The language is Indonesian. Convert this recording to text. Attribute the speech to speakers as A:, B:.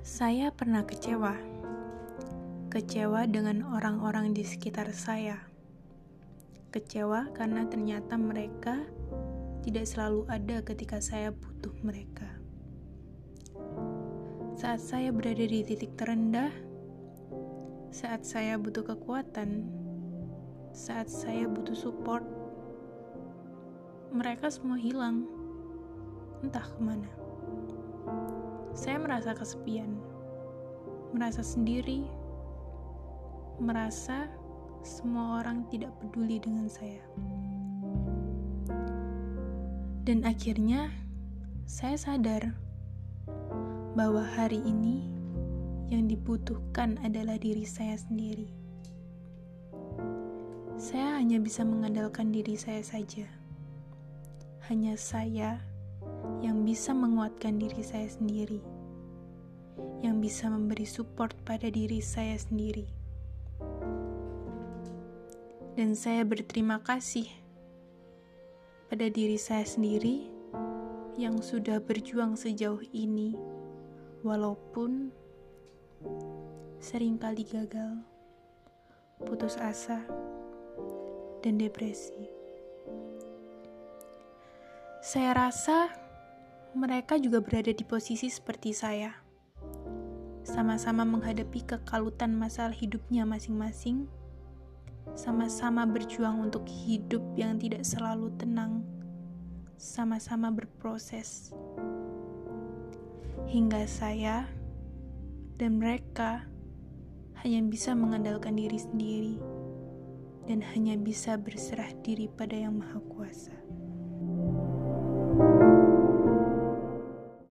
A: Saya pernah kecewa. Kecewa dengan orang-orang di sekitar saya. Kecewa karena ternyata mereka tidak selalu ada ketika saya butuh mereka. Saat saya berada di titik terendah, saat saya butuh kekuatan, saat saya butuh support, mereka semua hilang. Entah ke mana. Saya merasa kesepian, merasa sendiri, merasa semua orang tidak peduli dengan saya. Dan akhirnya, saya sadar bahwa hari ini yang dibutuhkan adalah diri saya sendiri. Saya hanya bisa mengandalkan diri saya saja. Hanya saya yang bisa menguatkan diri saya sendiri, yang bisa memberi support pada diri saya sendiri. Dan saya berterima kasih pada diri saya sendiri yang sudah berjuang sejauh ini, walaupun sering kali gagal, putus asa, dan depresi. Saya rasa mereka juga berada di posisi seperti saya, sama-sama menghadapi kekalutan masalah hidupnya masing-masing, sama-sama berjuang untuk hidup yang tidak selalu tenang, sama-sama berproses. Hingga saya dan mereka hanya bisa mengandalkan diri sendiri dan hanya bisa berserah diri pada Yang Maha Kuasa.